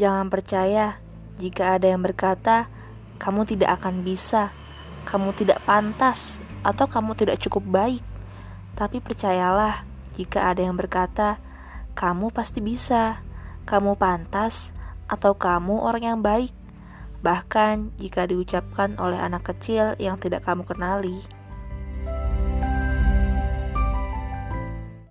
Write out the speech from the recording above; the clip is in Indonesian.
Jangan percaya jika ada yang berkata, "Kamu tidak akan bisa, kamu tidak pantas, atau kamu tidak cukup baik." Tapi percayalah, jika ada yang berkata, "Kamu pasti bisa, kamu pantas, atau kamu orang yang baik." Bahkan jika diucapkan oleh anak kecil yang tidak kamu kenali.